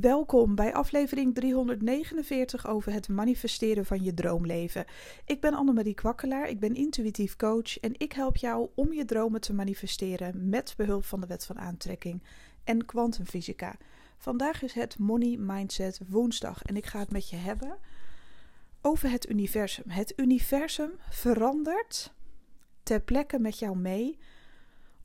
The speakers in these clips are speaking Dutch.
Welkom bij aflevering 349 over het manifesteren van je droomleven. Ik ben Annemarie Kwakkelaar, ik ben intuïtief coach en ik help jou om je dromen te manifesteren met behulp van de wet van aantrekking en kwantumfysica. Vandaag is het Money Mindset woensdag en ik ga het met je hebben over het universum. Het universum verandert ter plekke met jou mee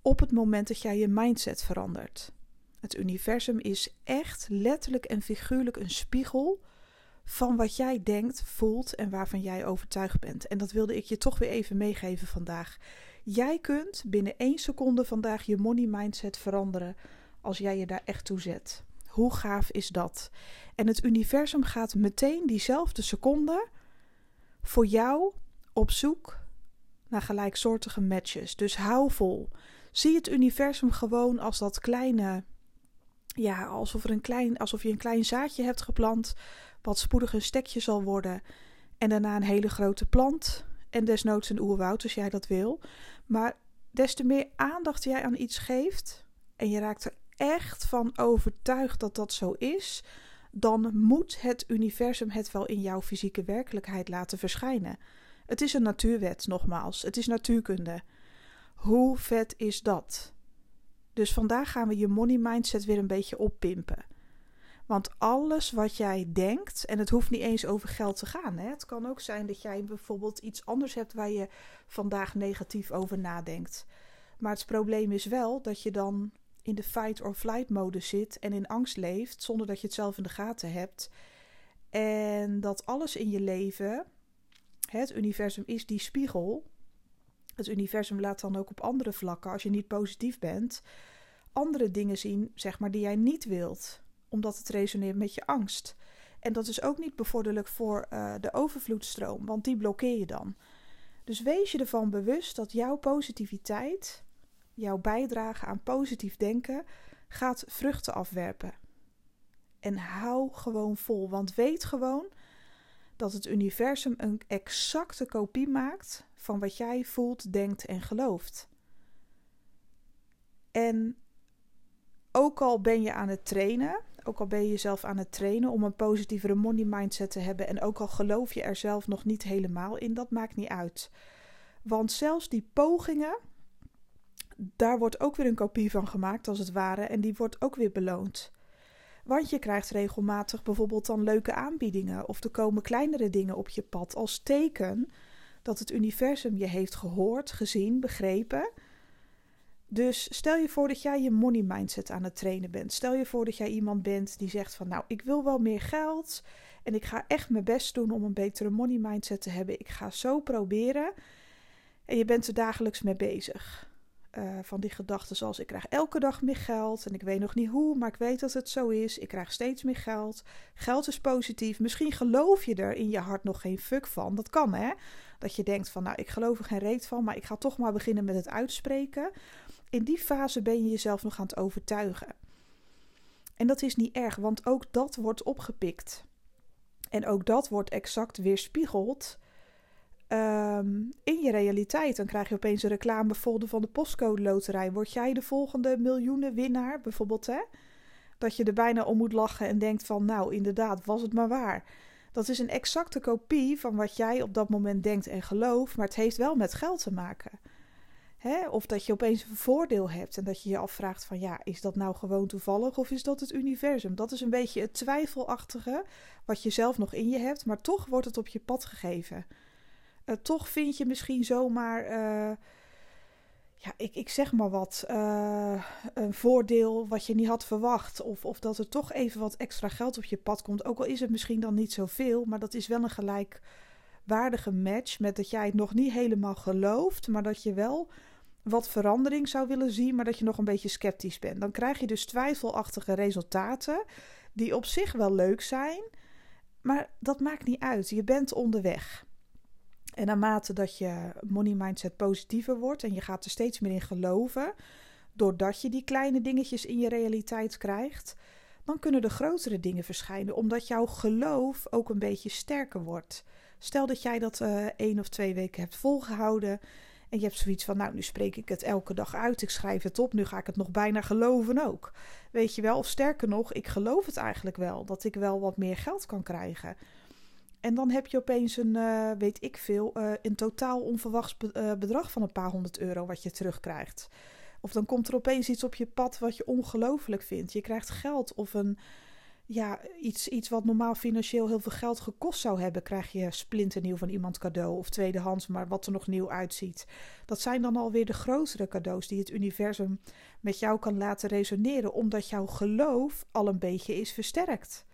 op het moment dat jij je mindset verandert. Het universum is echt letterlijk en figuurlijk een spiegel van wat jij denkt, voelt en waarvan jij overtuigd bent. En dat wilde ik je toch weer even meegeven vandaag. Jij kunt binnen één seconde vandaag je money mindset veranderen als jij je daar echt toe zet. Hoe gaaf is dat? En het universum gaat meteen diezelfde seconde voor jou op zoek naar gelijksoortige matches. Dus hou vol. Zie het universum gewoon als dat kleine ja, alsof, er een klein, alsof je een klein zaadje hebt geplant, wat spoedig een stekje zal worden. En daarna een hele grote plant. En desnoods een oerwoud, als jij dat wil. Maar des te meer aandacht jij aan iets geeft. En je raakt er echt van overtuigd dat dat zo is. Dan moet het universum het wel in jouw fysieke werkelijkheid laten verschijnen. Het is een natuurwet, nogmaals. Het is natuurkunde. Hoe vet is dat? Dus vandaag gaan we je money mindset weer een beetje oppimpen. Want alles wat jij denkt, en het hoeft niet eens over geld te gaan. Hè? Het kan ook zijn dat jij bijvoorbeeld iets anders hebt waar je vandaag negatief over nadenkt. Maar het probleem is wel dat je dan in de fight or flight mode zit en in angst leeft zonder dat je het zelf in de gaten hebt. En dat alles in je leven, het universum is die spiegel. Het universum laat dan ook op andere vlakken, als je niet positief bent, andere dingen zien, zeg maar, die jij niet wilt, omdat het resoneert met je angst. En dat is ook niet bevorderlijk voor uh, de overvloedstroom, want die blokkeer je dan. Dus wees je ervan bewust dat jouw positiviteit, jouw bijdrage aan positief denken, gaat vruchten afwerpen. En hou gewoon vol, want weet gewoon dat het universum een exacte kopie maakt van wat jij voelt, denkt en gelooft. En ook al ben je aan het trainen, ook al ben je jezelf aan het trainen om een positievere money mindset te hebben en ook al geloof je er zelf nog niet helemaal in, dat maakt niet uit. Want zelfs die pogingen, daar wordt ook weer een kopie van gemaakt als het ware en die wordt ook weer beloond. Want je krijgt regelmatig bijvoorbeeld dan leuke aanbiedingen of er komen kleinere dingen op je pad als teken dat het universum je heeft gehoord, gezien, begrepen dus stel je voor dat jij je money mindset aan het trainen bent. Stel je voor dat jij iemand bent die zegt van nou, ik wil wel meer geld en ik ga echt mijn best doen om een betere money mindset te hebben. Ik ga zo proberen. En je bent er dagelijks mee bezig. Uh, van die gedachten zoals ik krijg elke dag meer geld en ik weet nog niet hoe, maar ik weet dat het zo is. Ik krijg steeds meer geld. Geld is positief. Misschien geloof je er in je hart nog geen fuck van. Dat kan hè. Dat je denkt van nou, ik geloof er geen reet van, maar ik ga toch maar beginnen met het uitspreken. In die fase ben je jezelf nog aan het overtuigen. En dat is niet erg, want ook dat wordt opgepikt. En ook dat wordt exact weerspiegeld um, in je realiteit. Dan krijg je opeens een reclamefolder van de postcode loterij. Word jij de volgende miljoenen winnaar bijvoorbeeld, hè? Dat je er bijna om moet lachen en denkt van, nou inderdaad, was het maar waar. Dat is een exacte kopie van wat jij op dat moment denkt en gelooft, maar het heeft wel met geld te maken. Hè? Of dat je opeens een voordeel hebt en dat je je afvraagt van ja, is dat nou gewoon toevallig of is dat het universum? Dat is een beetje het twijfelachtige wat je zelf nog in je hebt, maar toch wordt het op je pad gegeven. Uh, toch vind je misschien zomaar, uh, ja, ik, ik zeg maar wat, uh, een voordeel wat je niet had verwacht. Of, of dat er toch even wat extra geld op je pad komt. Ook al is het misschien dan niet zoveel, maar dat is wel een gelijkwaardige match met dat jij het nog niet helemaal gelooft, maar dat je wel wat verandering zou willen zien, maar dat je nog een beetje sceptisch bent. Dan krijg je dus twijfelachtige resultaten, die op zich wel leuk zijn, maar dat maakt niet uit. Je bent onderweg. En naarmate dat je money mindset positiever wordt en je gaat er steeds meer in geloven, doordat je die kleine dingetjes in je realiteit krijgt, dan kunnen de grotere dingen verschijnen, omdat jouw geloof ook een beetje sterker wordt. Stel dat jij dat uh, één of twee weken hebt volgehouden En je hebt zoiets van, nou, nu spreek ik het elke dag uit, ik schrijf het op, nu ga ik het nog bijna geloven ook. Weet je wel, of sterker nog, ik geloof het eigenlijk wel, dat ik wel wat meer geld kan krijgen. En dan heb je opeens een, uh, weet ik veel, uh, een totaal onverwachts bedrag van een paar honderd euro wat je terugkrijgt. Of dan komt er opeens iets op je pad wat je ongelooflijk vindt. Je krijgt geld of een, ja, iets, iets wat normaal financieel heel veel geld gekost zou hebben, krijg je splinternieuw van iemand cadeau of tweedehands, maar wat er nog nieuw uitziet. Dat zijn dan alweer de grotere cadeaus die het universum met jou kan laten resoneren, omdat jouw geloof al een beetje is versterkt.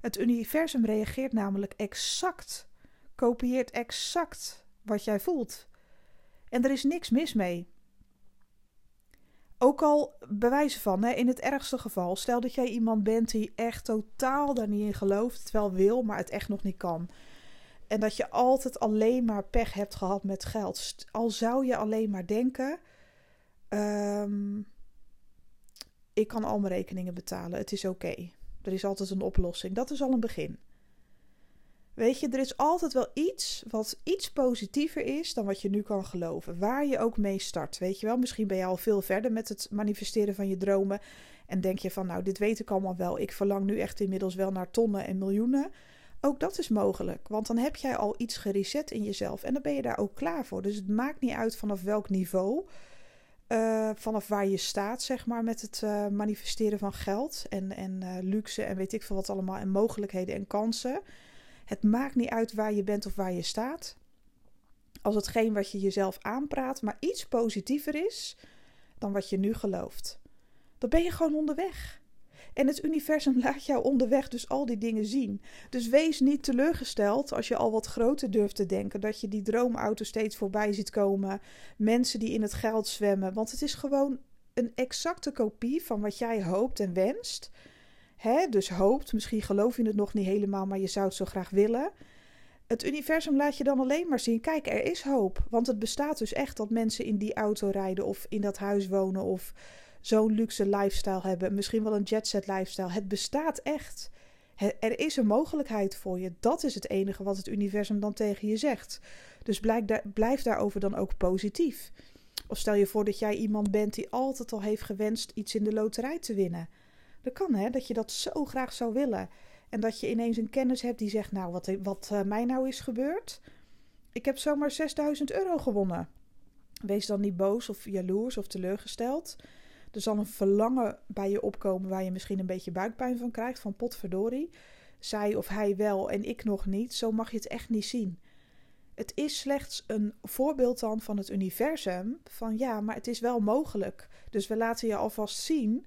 Het universum reageert namelijk exact, kopieert exact wat jij voelt. En er is niks mis mee. Ook al bewijzen van, hè, in het ergste geval, stel dat jij iemand bent die echt totaal daar niet in gelooft, het wel wil, maar het echt nog niet kan. En dat je altijd alleen maar pech hebt gehad met geld. Al zou je alleen maar denken: um, ik kan al mijn rekeningen betalen, het is oké. Er is altijd een oplossing. Dat is al een begin. Weet je, er is altijd wel iets wat iets positiever is dan wat je nu kan geloven. Waar je ook mee start. Weet je wel, misschien ben je al veel verder met het manifesteren van je dromen. En denk je van, nou, dit weet ik allemaal wel. Ik verlang nu echt inmiddels wel naar tonnen en miljoenen. Ook dat is mogelijk, want dan heb jij al iets gereset in jezelf en dan ben je daar ook klaar voor. Dus het maakt niet uit vanaf welk niveau, uh, vanaf waar je staat, zeg maar, met het uh, manifesteren van geld en, en uh, luxe en weet ik veel wat allemaal en mogelijkheden en kansen. Het maakt niet uit waar je bent of waar je staat. Als hetgeen wat je jezelf aanpraat, maar iets positiever is dan wat je nu gelooft. Dan ben je gewoon onderweg. En het universum laat jou onderweg dus al die dingen zien. Dus wees niet teleurgesteld als je al wat groter durft te denken. Dat je die droomauto steeds voorbij ziet komen. Mensen die in het geld zwemmen. Want het is gewoon een exacte kopie van wat jij hoopt en wenst. Hè, dus hoopt, misschien geloof je het nog niet helemaal, maar je zou het zo graag willen. Het universum laat je dan alleen maar zien: kijk, er is hoop. Want het bestaat dus echt dat mensen in die auto rijden of in dat huis wonen of zo'n luxe lifestyle hebben. Misschien wel een jetset lifestyle. Het bestaat echt. Er is een mogelijkheid voor je. Dat is het enige wat het universum dan tegen je zegt. Dus blijf daarover dan ook positief. Of stel je voor dat jij iemand bent die altijd al heeft gewenst iets in de loterij te winnen. Dat kan hè, dat je dat zo graag zou willen. En dat je ineens een kennis hebt die zegt: Nou, wat, wat uh, mij nou is gebeurd. Ik heb zomaar 6000 euro gewonnen. Wees dan niet boos of jaloers of teleurgesteld. Er zal een verlangen bij je opkomen waar je misschien een beetje buikpijn van krijgt. Van potverdorie. Zij of hij wel en ik nog niet. Zo mag je het echt niet zien. Het is slechts een voorbeeld dan van het universum. Van ja, maar het is wel mogelijk. Dus we laten je alvast zien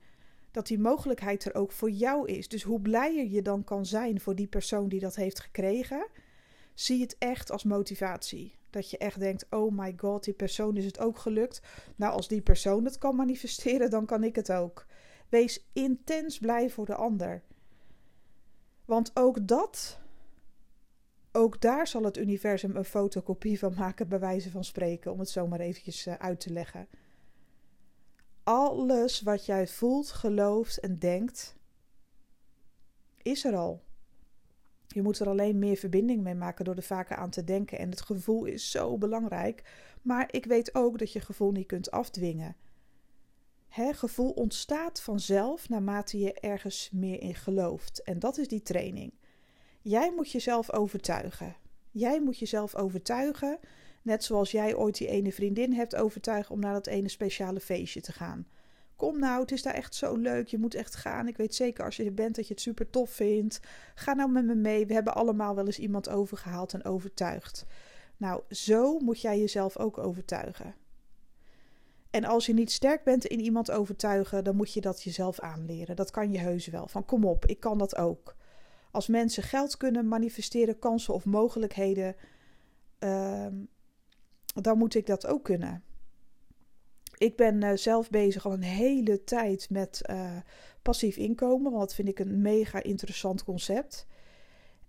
dat die mogelijkheid er ook voor jou is. Dus hoe blijer je dan kan zijn voor die persoon die dat heeft gekregen, zie het echt als motivatie. Dat je echt denkt: oh my god, die persoon is het ook gelukt. Nou, als die persoon het kan manifesteren, dan kan ik het ook. Wees intens blij voor de ander. Want ook dat, ook daar zal het universum een fotocopie van maken, bij wijze van spreken, om het zo maar eventjes eh, uit te leggen alles wat jij voelt, gelooft en denkt, is er al. Je moet er alleen meer verbinding mee maken door er vaker aan te denken. En het gevoel is zo belangrijk. Maar ik weet ook dat je gevoel niet kunt afdwingen. Hè, gevoel ontstaat vanzelf naarmate je ergens meer in gelooft. En dat is die training. Jij moet jezelf overtuigen. Jij moet jezelf overtuigen Net zoals jij ooit die ene vriendin hebt overtuigd om naar dat ene speciale feestje te gaan. Kom nou, het is daar echt zo leuk. Je moet echt gaan. Ik weet zeker als je er bent dat je het super tof vindt. Ga nou met me mee. We hebben allemaal wel eens iemand overgehaald en overtuigd. Nou, zo moet jij jezelf ook overtuigen. En als je niet sterk bent in iemand overtuigen, dan moet je dat jezelf aanleren. Dat kan je heus wel. Van kom op, ik kan dat ook. Als mensen geld kunnen manifesteren, kansen of mogelijkheden, uh, dan moet ik dat ook kunnen. Ik ben uh, zelf bezig al een hele tijd met uh, passief inkomen, want dat vind ik een mega interessant concept.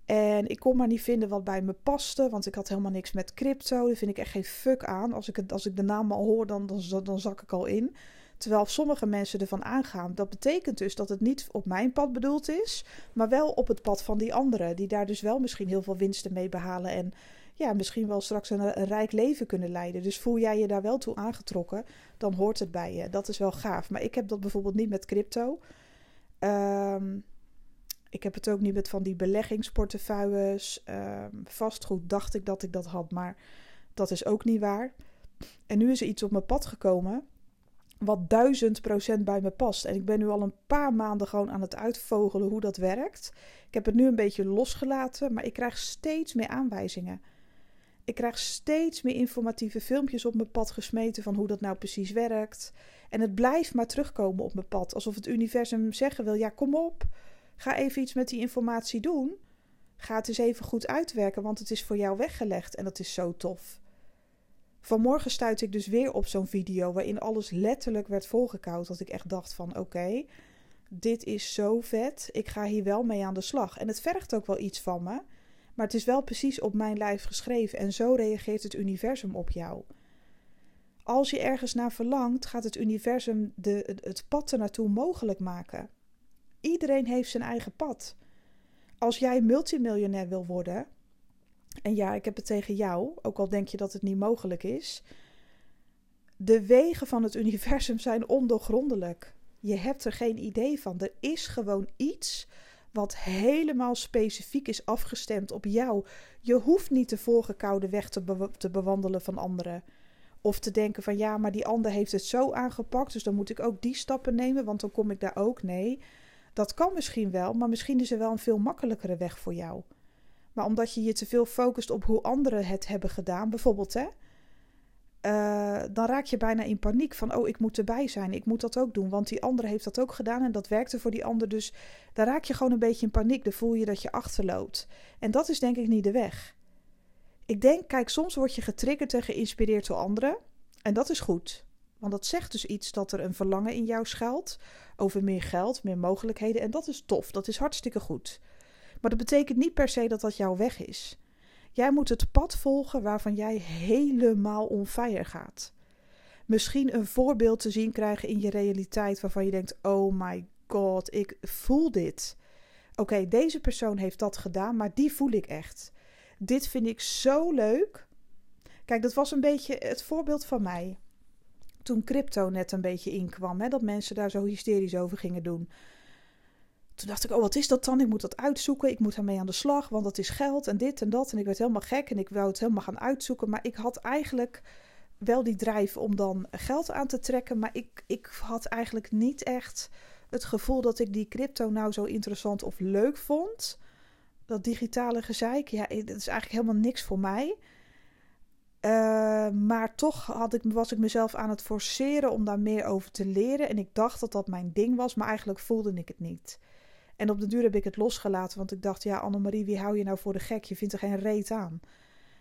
En ik kon maar niet vinden wat bij me paste, want ik had helemaal niks met crypto. Daar vind ik echt geen fuck aan. Als ik, het, als ik de naam al hoor, dan, dan, dan zak ik al in. Terwijl sommige mensen ervan aangaan. Dat betekent dus dat het niet op mijn pad bedoeld is, maar wel op het pad van die anderen. Die daar dus wel misschien heel veel winsten mee behalen. En ja, misschien wel straks een, rijk leven kunnen leiden. Dus voel jij je daar wel toe aangetrokken, dan hoort het bij je. Dat is wel gaaf. Maar ik heb dat bijvoorbeeld niet met crypto. Ehm, ik heb het ook niet met van die beleggingsportefeuilles. Um, vastgoed dacht ik dat ik dat had, maar dat is ook niet waar. En nu is er iets op mijn pad gekomen wat duizend procent bij me past. En ik ben nu al een paar maanden gewoon aan het uitvogelen hoe dat werkt. Ik heb het nu een beetje losgelaten, maar ik krijg steeds meer aanwijzingen. Ik krijg steeds meer informatieve filmpjes op mijn pad gesmeten van hoe dat nou precies werkt. En het blijft maar terugkomen op mijn pad. Alsof het universum zeggen wil: ja, kom op. Ga even iets met die informatie doen. Ga het eens even goed uitwerken, want het is voor jou weggelegd en dat is zo tof. Vanmorgen stuitte ik dus weer op zo'n video waarin alles letterlijk werd volgekoud. Dat ik echt dacht van oké, dit is zo vet. Ik ga hier wel mee aan de slag. En het vergt ook wel iets van me. Maar het is wel precies op mijn lijf geschreven. En zo reageert het universum op jou. Als je ergens naar verlangt, gaat het universum de, het pad ernaartoe mogelijk maken. Iedereen heeft zijn eigen pad. Als jij multimiljonair wil worden, en ja, ik heb het tegen jou, ook al denk je dat het niet mogelijk is. De wegen van het universum zijn ondoorgrondelijk. Je hebt er geen idee van. Er is gewoon iets wat helemaal specifiek is afgestemd op jou. Je hoeft niet de voorgekoude weg te, te bewandelen van anderen. Of te denken van ja, maar die ander heeft het zo aangepakt, dus dan moet ik ook die stappen nemen, want dan kom ik daar ook. Nee, dat kan misschien wel, maar misschien is er wel een veel makkelijkere weg voor jou. Maar omdat je je te veel focust op hoe anderen het hebben gedaan, bijvoorbeeld, hè, uh, dan raak je bijna in paniek van, oh, ik moet erbij zijn, ik moet dat ook doen, want die andere heeft dat ook gedaan en dat werkte voor die ander. Dus dan raak je gewoon een beetje in paniek, dan voel je dat je achterloopt. En dat is denk ik niet de weg. Ik denk, kijk, soms word je getriggerd en geïnspireerd door anderen en dat is goed. Want dat zegt dus iets dat er een verlangen in jou schuilt over meer geld, meer mogelijkheden en dat is tof, dat is hartstikke goed. Maar dat betekent niet per se dat dat jouw weg is. Jij moet het pad volgen waarvan jij helemaal on fire gaat. Misschien een voorbeeld te zien krijgen in je realiteit waarvan je denkt: oh my god, ik voel dit. Oké, deze persoon heeft dat gedaan, maar die voel ik echt. Dit vind ik zo leuk. Kijk, dat was een beetje het voorbeeld van mij. Toen crypto net een beetje inkwam, hè, dat mensen daar zo hysterisch over gingen doen. Toen dacht ik, oh, wat is dat dan? Ik moet dat uitzoeken. Ik moet ermee aan de slag, want dat is geld en dit en dat. En ik werd helemaal gek en ik wou het helemaal gaan uitzoeken. Maar ik had eigenlijk wel die drijf om dan geld aan te trekken. Maar ik, ik had eigenlijk niet echt het gevoel dat ik die crypto nou zo interessant of leuk vond. Dat digitale gezeik, ja, dat is eigenlijk helemaal niks voor mij. Uh, maar toch had ik, was ik mezelf aan het forceren om daar meer over te leren. En ik dacht dat dat mijn ding was, maar eigenlijk voelde ik het niet. En op de duur heb ik het losgelaten, want ik dacht, ja, Annemarie, wie hou je nou voor de gek? Je vindt er geen reet aan.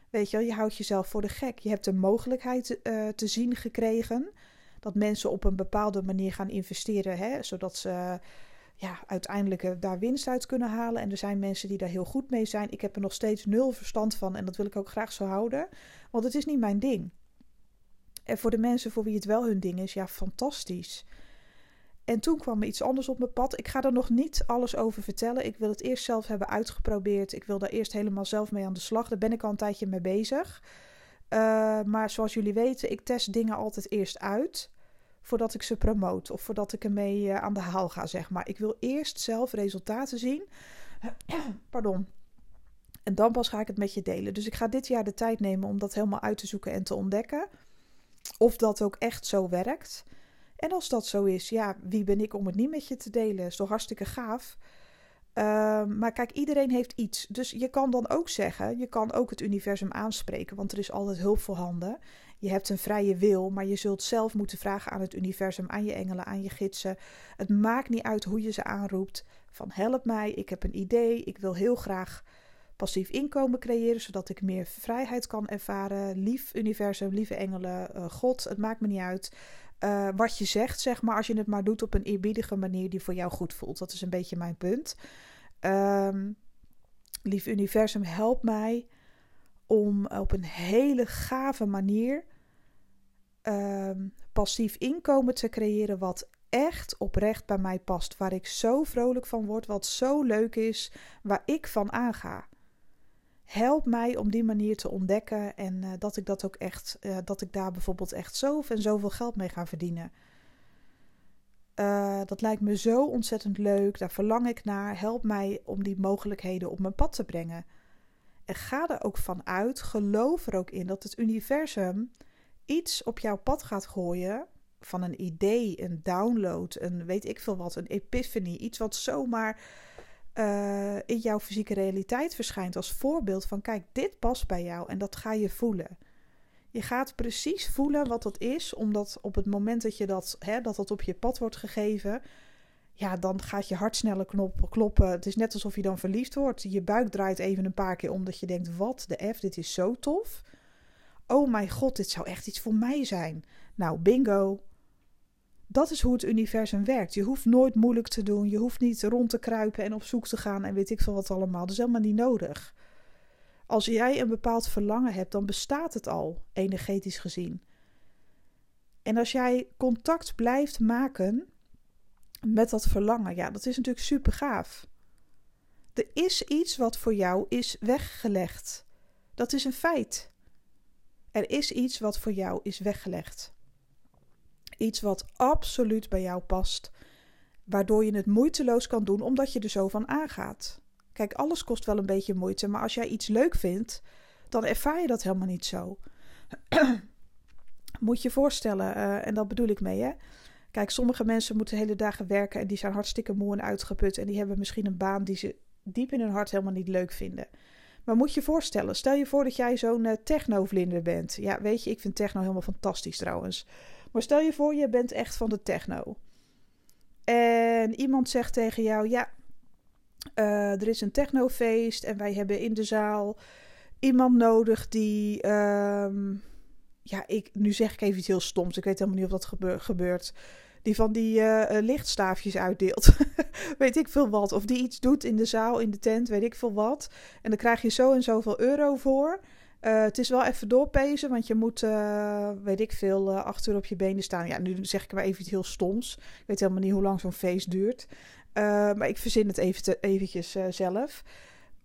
Weet je wel, je houdt jezelf voor de gek. Je hebt de mogelijkheid uh, te zien gekregen dat mensen op een bepaalde manier gaan investeren, hè, zodat ze ja, uiteindelijk eh, daar winst uit kunnen halen. En er zijn mensen die daar heel goed mee zijn. Ik heb er nog steeds nul verstand van en dat wil ik ook graag zo houden, want het is niet mijn ding. En voor de mensen voor wie het wel hun ding is, ja, fantastisch. En toen kwam er iets anders op mijn pad. Ik ga er nog niet alles over vertellen. Ik wil het eerst zelf hebben uitgeprobeerd. Ik wil daar eerst helemaal zelf mee aan de slag. Daar ben ik al een tijdje mee bezig. Uh, maar zoals jullie weten, ik test dingen altijd eerst uit. Voordat ik ze promote of voordat ik ermee uh, aan de haal ga, zeg maar. Ik wil eerst zelf resultaten zien. Pardon. En dan pas ga ik het met je delen. Dus ik ga dit jaar de tijd nemen om dat helemaal uit te zoeken en te ontdekken. Of dat ook echt zo werkt. En als dat zo is, ja, wie ben ik om het niet met je te delen? Is toch hartstikke gaaf? Ehm, maar kijk, iedereen heeft iets. Dus je kan dan ook zeggen, je kan ook het universum aanspreken, want er is altijd hulp voorhanden. Je hebt een vrije wil, maar je zult zelf moeten vragen aan het universum, aan je engelen, aan je gidsen. Het maakt niet uit hoe je ze aanroept. Van help mij, ik heb een idee, ik wil heel graag passief inkomen creëren, zodat ik meer vrijheid kan ervaren. Lief universum, lieve engelen, uh, God, het maakt me niet uit. Uh, wat je zegt, zeg maar, als je het maar doet op een eerbiedige manier die voor jou goed voelt. Dat is een beetje mijn punt. Um, lief universum, help mij om op een hele gave manier ehm, passief inkomen te creëren wat echt oprecht bij mij past. Waar ik zo vrolijk van word, wat zo leuk is, waar ik van aanga. Help mij om die manier te ontdekken en uh, dat ik dat ook echt, uh, dat ik daar bijvoorbeeld echt zoveel en zoveel geld mee ga verdienen. Uh, dat lijkt me zo ontzettend leuk, daar verlang ik naar. Help mij om die mogelijkheden op mijn pad te brengen. En ga er ook van uit, geloof er ook in dat het universum iets op jouw pad gaat gooien van een idee, een download, een weet ik veel wat, een epiphany, iets wat zomaar uh, in jouw fysieke realiteit verschijnt als voorbeeld van kijk, dit past bij jou en dat ga je voelen. Je gaat precies voelen wat dat is, omdat op het moment dat je dat, hè, dat, dat op je pad wordt gegeven, ja, dan gaat je hart sneller kloppen. Het is net alsof je dan verliefd wordt. Je buik draait even een paar keer om dat je denkt, wat de F, dit is zo tof. Oh mijn god, dit zou echt iets voor mij zijn. Nou, bingo. Dat is hoe het universum werkt. Je hoeft nooit moeilijk te doen. Je hoeft niet rond te kruipen en op zoek te gaan en weet ik veel wat allemaal. Dat is helemaal niet nodig. Als jij een bepaald verlangen hebt, dan bestaat het al, energetisch gezien. En als jij contact blijft maken met dat verlangen, ja, dat is natuurlijk super gaaf. Er is iets wat voor jou is weggelegd. Dat is een feit. Er is iets wat voor jou is weggelegd. Iets wat absoluut bij jou past, waardoor je het moeiteloos kan doen omdat je er zo van aangaat. Kijk, alles kost wel een beetje moeite, maar als jij iets leuk vindt, dan ervaar je dat helemaal niet zo. Moet je voorstellen, uh, en dat bedoel ik mee, hè? Kijk, sommige mensen moeten hele dagen werken en die zijn hartstikke moe en uitgeput en die hebben misschien een baan die ze diep in hun hart helemaal niet leuk vinden. Maar moet je voorstellen, stel je voor dat jij zo'n uh, techno-vlinder bent. Ja, weet je, ik vind techno helemaal fantastisch trouwens. Maar stel je voor, je bent echt van de techno. En iemand zegt tegen jou: Ja, uh, er is een technofeest en wij hebben in de zaal iemand nodig die. Um, ja, ik, nu zeg ik even iets heel stoms. Ik weet helemaal niet of dat gebeur, gebeurt. Die van die uh, lichtstaafjes uitdeelt. weet ik veel wat. Of die iets doet in de zaal, in de tent, weet ik veel wat. En dan krijg je zo en zoveel euro voor. Uh, het is wel even doorpezen, want je moet, uh, weet ik veel, uh, acht uur op je benen staan. Ja, nu zeg ik maar even iets heel stoms. Ik weet helemaal niet hoe lang zo'n feest duurt. maar ik verzin het even eventjes zelf.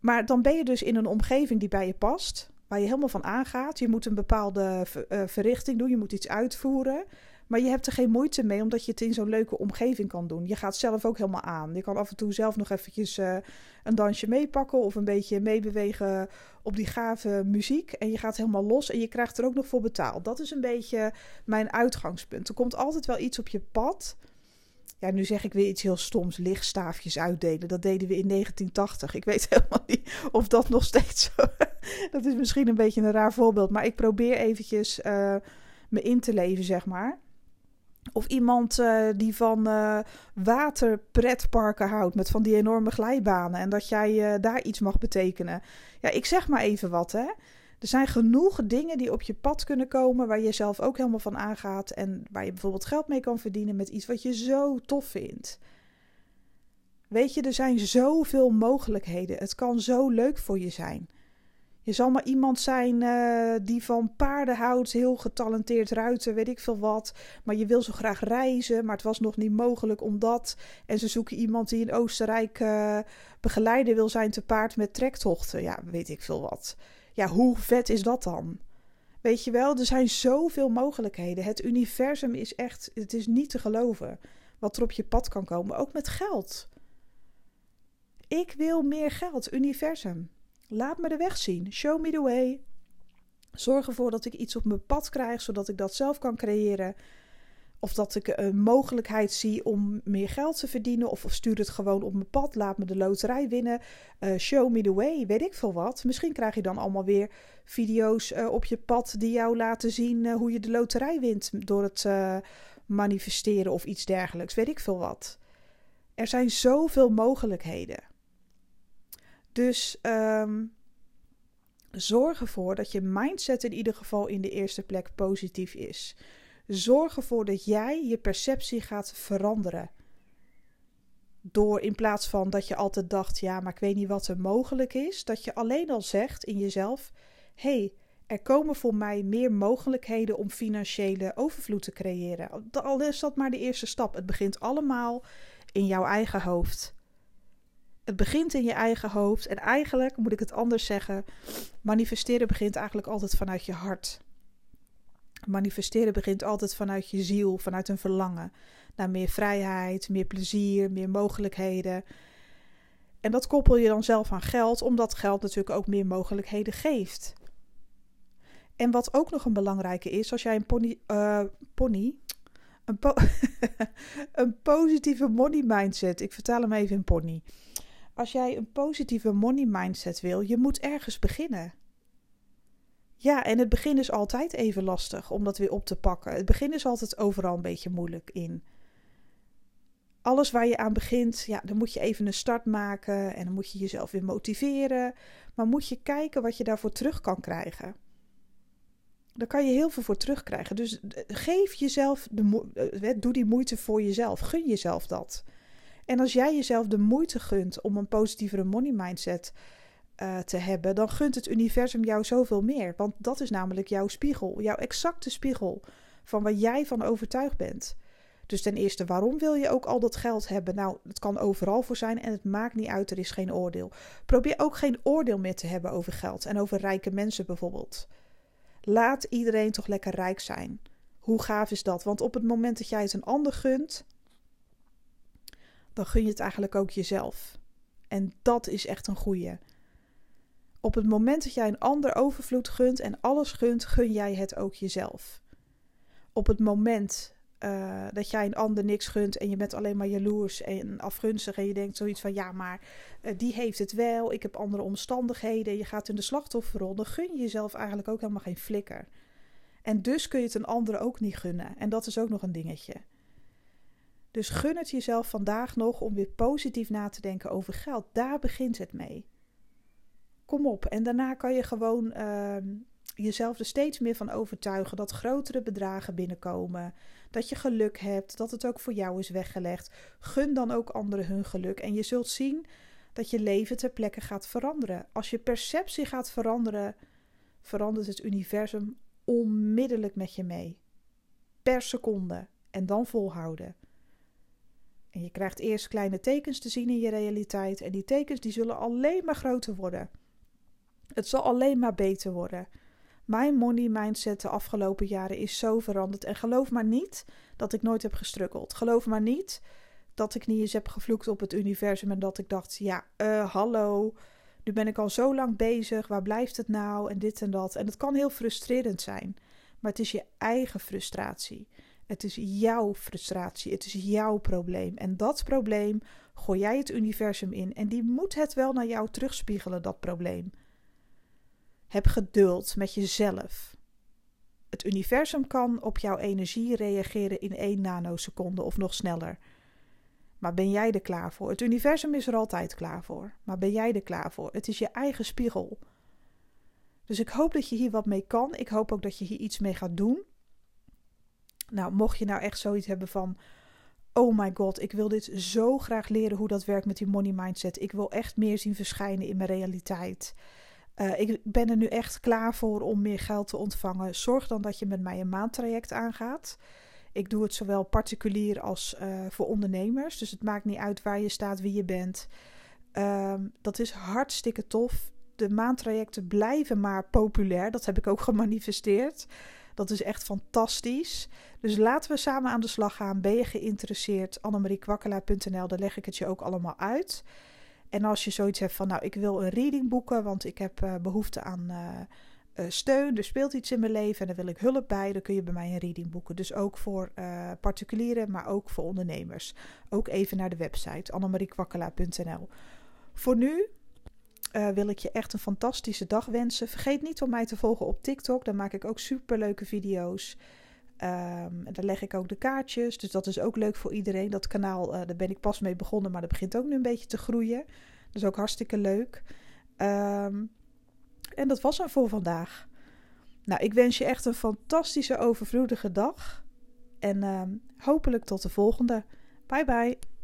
Maar dan ben je dus in een omgeving die bij je past, waar je helemaal van aangaat. Je moet een bepaalde ver, verrichting doen, je moet iets uitvoeren. Maar je hebt er geen moeite mee, omdat je het in zo'n leuke omgeving kan doen. Je gaat zelf ook helemaal aan. Je kan af en toe zelf nog eventjes uh, een dansje meepakken of een beetje meebewegen op die gave muziek. En je gaat helemaal los en je krijgt er ook nog voor betaald. Dat is een beetje mijn uitgangspunt. Er komt altijd wel iets op je pad. Ja, nu zeg ik weer iets heel stoms. Lichtstaafjes uitdelen. Dat deden we in 1980. Ik weet helemaal niet of dat nog steeds zo... dat is misschien een beetje een raar voorbeeld. Maar ik probeer eventjes uh, me in te leven, zeg maar. Of iemand uh, die van uh, waterpretparken houdt met van die enorme glijbanen en dat jij uh, daar iets mag betekenen. Ja, ik zeg maar even wat hè. Er zijn genoeg dingen die op je pad kunnen komen waar je zelf ook helemaal van aangaat en waar je bijvoorbeeld geld mee kan verdienen met iets wat je zo tof vindt. Weet je, er zijn zoveel mogelijkheden. Het kan zo leuk voor je zijn. Je zal maar iemand zijn uh, die van paarden houdt, heel getalenteerd ruiten, weet ik veel wat. Maar je wil zo graag reizen, maar het was nog niet mogelijk omdat. En ze zoeken iemand die in Oostenrijk uh, begeleider wil zijn te paard met trektochten. Ja, weet ik veel wat. Ja, hoe vet is dat dan? Weet je wel, er zijn zoveel mogelijkheden. Het universum is echt, het is niet te geloven wat er op je pad kan komen, ook met geld. Ik wil meer geld, universum. Laat me de weg zien. Show me the way. Zorg ervoor dat ik iets op mijn pad krijg, zodat ik dat zelf kan creëren. Of dat ik een mogelijkheid zie om meer geld te verdienen. Of, stuur het gewoon op mijn pad. Laat me de loterij winnen. Uh, show me the way. Weet ik veel wat. Misschien krijg je dan allemaal weer video's uh, op je pad die jou laten zien uh, hoe je de loterij wint. Door het manifesteren of iets dergelijks. Weet ik veel wat. Er zijn zoveel mogelijkheden. Dus um, zorg ervoor dat je mindset in ieder geval in de eerste plek positief is. Zorg ervoor dat jij je perceptie gaat veranderen. Door in plaats van dat je altijd dacht: ja, maar ik weet niet wat er mogelijk is, dat je alleen al zegt in jezelf: hey, Er komen voor mij meer mogelijkheden om financiële overvloed te creëren. Al is dat maar de eerste stap. Het begint allemaal in jouw eigen hoofd. Het begint in je eigen hoofd. En eigenlijk moet ik het anders zeggen. Manifesteren begint eigenlijk altijd vanuit je hart. Manifesteren begint altijd vanuit je ziel, vanuit een verlangen naar meer vrijheid, meer plezier, meer mogelijkheden. En dat koppel je dan zelf aan geld, omdat geld natuurlijk ook meer mogelijkheden geeft. En wat ook nog een belangrijke is, als jij een pony, uh, pony een, een positieve money mindset, ik vertaal hem even in pony. Als jij een positieve money mindset wil, je moet ergens beginnen. Ja, en het begin is altijd even lastig om dat weer op te pakken. Het begin is altijd overal een beetje moeilijk in. Alles waar je aan begint, ja, dan moet je even een start maken en dan moet je jezelf weer motiveren. Maar moet je kijken wat je daarvoor terug kan krijgen. Daar kan je heel veel voor terugkrijgen. Dus eh, geef jezelf, de, eh, doe die moeite voor jezelf. Gun jezelf dat. En als jij jezelf de moeite gunt om een positievere money mindset uh, te hebben, dan gunt het universum jou zoveel meer. Want dat is namelijk jouw spiegel, jouw exacte spiegel van waar jij van overtuigd bent. Dus ten eerste, waarom wil je ook al dat geld hebben? Nou, het kan overal voor zijn en het maakt niet uit, er is geen oordeel. Probeer ook geen oordeel meer te hebben over geld en over rijke mensen bijvoorbeeld. Laat iedereen toch lekker rijk zijn. Hoe gaaf is dat? Want op het moment dat jij het een ander gunt, dan gun je het eigenlijk ook jezelf. En dat is echt een goeie. Op het moment dat jij een ander overvloed gunt en alles gunt, gun jij het ook jezelf. Op het moment uh, dat jij een ander niks gunt en je bent alleen maar jaloers en afgunstig en je denkt zoiets van ja, maar uh, die heeft het wel, ik heb andere omstandigheden, je gaat in de slachtofferrol, dan gun je jezelf eigenlijk ook helemaal geen flikker. En dus kun je het een ander ook niet gunnen. En dat is ook nog een dingetje. Dus gun het jezelf vandaag nog om weer positief na te denken over geld. Daar begint het mee. Kom op. En daarna kan je gewoon uh, jezelf er steeds meer van overtuigen dat grotere bedragen binnenkomen. Dat je geluk hebt, dat het ook voor jou is weggelegd. Gun dan ook anderen hun geluk. En je zult zien dat je leven ter plekke gaat veranderen. Als je perceptie gaat veranderen, verandert het universum onmiddellijk met je mee. Per seconde. En dan volhouden. En je krijgt eerst kleine tekens te zien in je realiteit. En die tekens die zullen alleen maar groter worden. Het zal alleen maar beter worden. Mijn money mindset de afgelopen jaren is zo veranderd. En geloof maar niet dat ik nooit heb gestrukkeld. Geloof maar niet dat ik niet eens heb gevloekt op het universum. En dat ik dacht: ja, uh, hallo. Nu ben ik al zo lang bezig. Waar blijft het nou? En dit en dat. En het kan heel frustrerend zijn. Maar het is je eigen frustratie. Het is jouw frustratie. Het is jouw probleem. En dat probleem gooi jij het universum in. En die moet het wel naar jou terugspiegelen, dat probleem. Heb geduld met jezelf. Het universum kan op jouw energie reageren in 1 nanoseconde of nog sneller. Maar ben jij er klaar voor? Het universum is er altijd klaar voor. Maar ben jij er klaar voor? Het is je eigen spiegel. Dus ik hoop dat je hier wat mee kan. Ik hoop ook dat je hier iets mee gaat doen. Nou, mocht je nou echt zoiets hebben van: Oh my god, ik wil dit zo graag leren hoe dat werkt met die money mindset. Ik wil echt meer zien verschijnen in mijn realiteit. Uh, ik ben er nu echt klaar voor om meer geld te ontvangen. Zorg dan dat je met mij een maandtraject aangaat. Ik doe het zowel particulier als uh, voor ondernemers. Dus het maakt niet uit waar je staat, wie je bent. Uh, dat is hartstikke tof. De maandtrajecten blijven maar populair. Dat heb ik ook gemanifesteerd. Dat is echt fantastisch. Dus laten we samen aan de slag gaan. Ben je geïnteresseerd? Annemariekwakkelaar.nl, daar leg ik het je ook allemaal uit. En als je zoiets hebt van, nou, ik wil een reading boeken, want ik heb uh, behoefte aan uh, steun, er speelt iets in mijn leven en daar wil ik hulp bij, dan kun je bij mij een reading boeken. Dus ook voor particulieren, maar ook voor ondernemers. Ook even naar de website annemariekwakkelaar.nl. Voor nu uh, wil ik je echt een fantastische dag wensen. Vergeet niet om mij te volgen op TikTok. Daar maak ik ook super leuke video's. Um, daar leg ik ook de kaartjes. Dus dat is ook leuk voor iedereen. Dat kanaal, uh, daar ben ik pas mee begonnen, maar dat begint ook nu een beetje te groeien. Dat is ook hartstikke leuk. Um, en dat was hem voor vandaag. Nou, ik wens je echt een fantastische, overvloedige dag. En um, hopelijk tot de volgende. Bye bye.